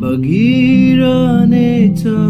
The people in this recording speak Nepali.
बगिरहनेछ।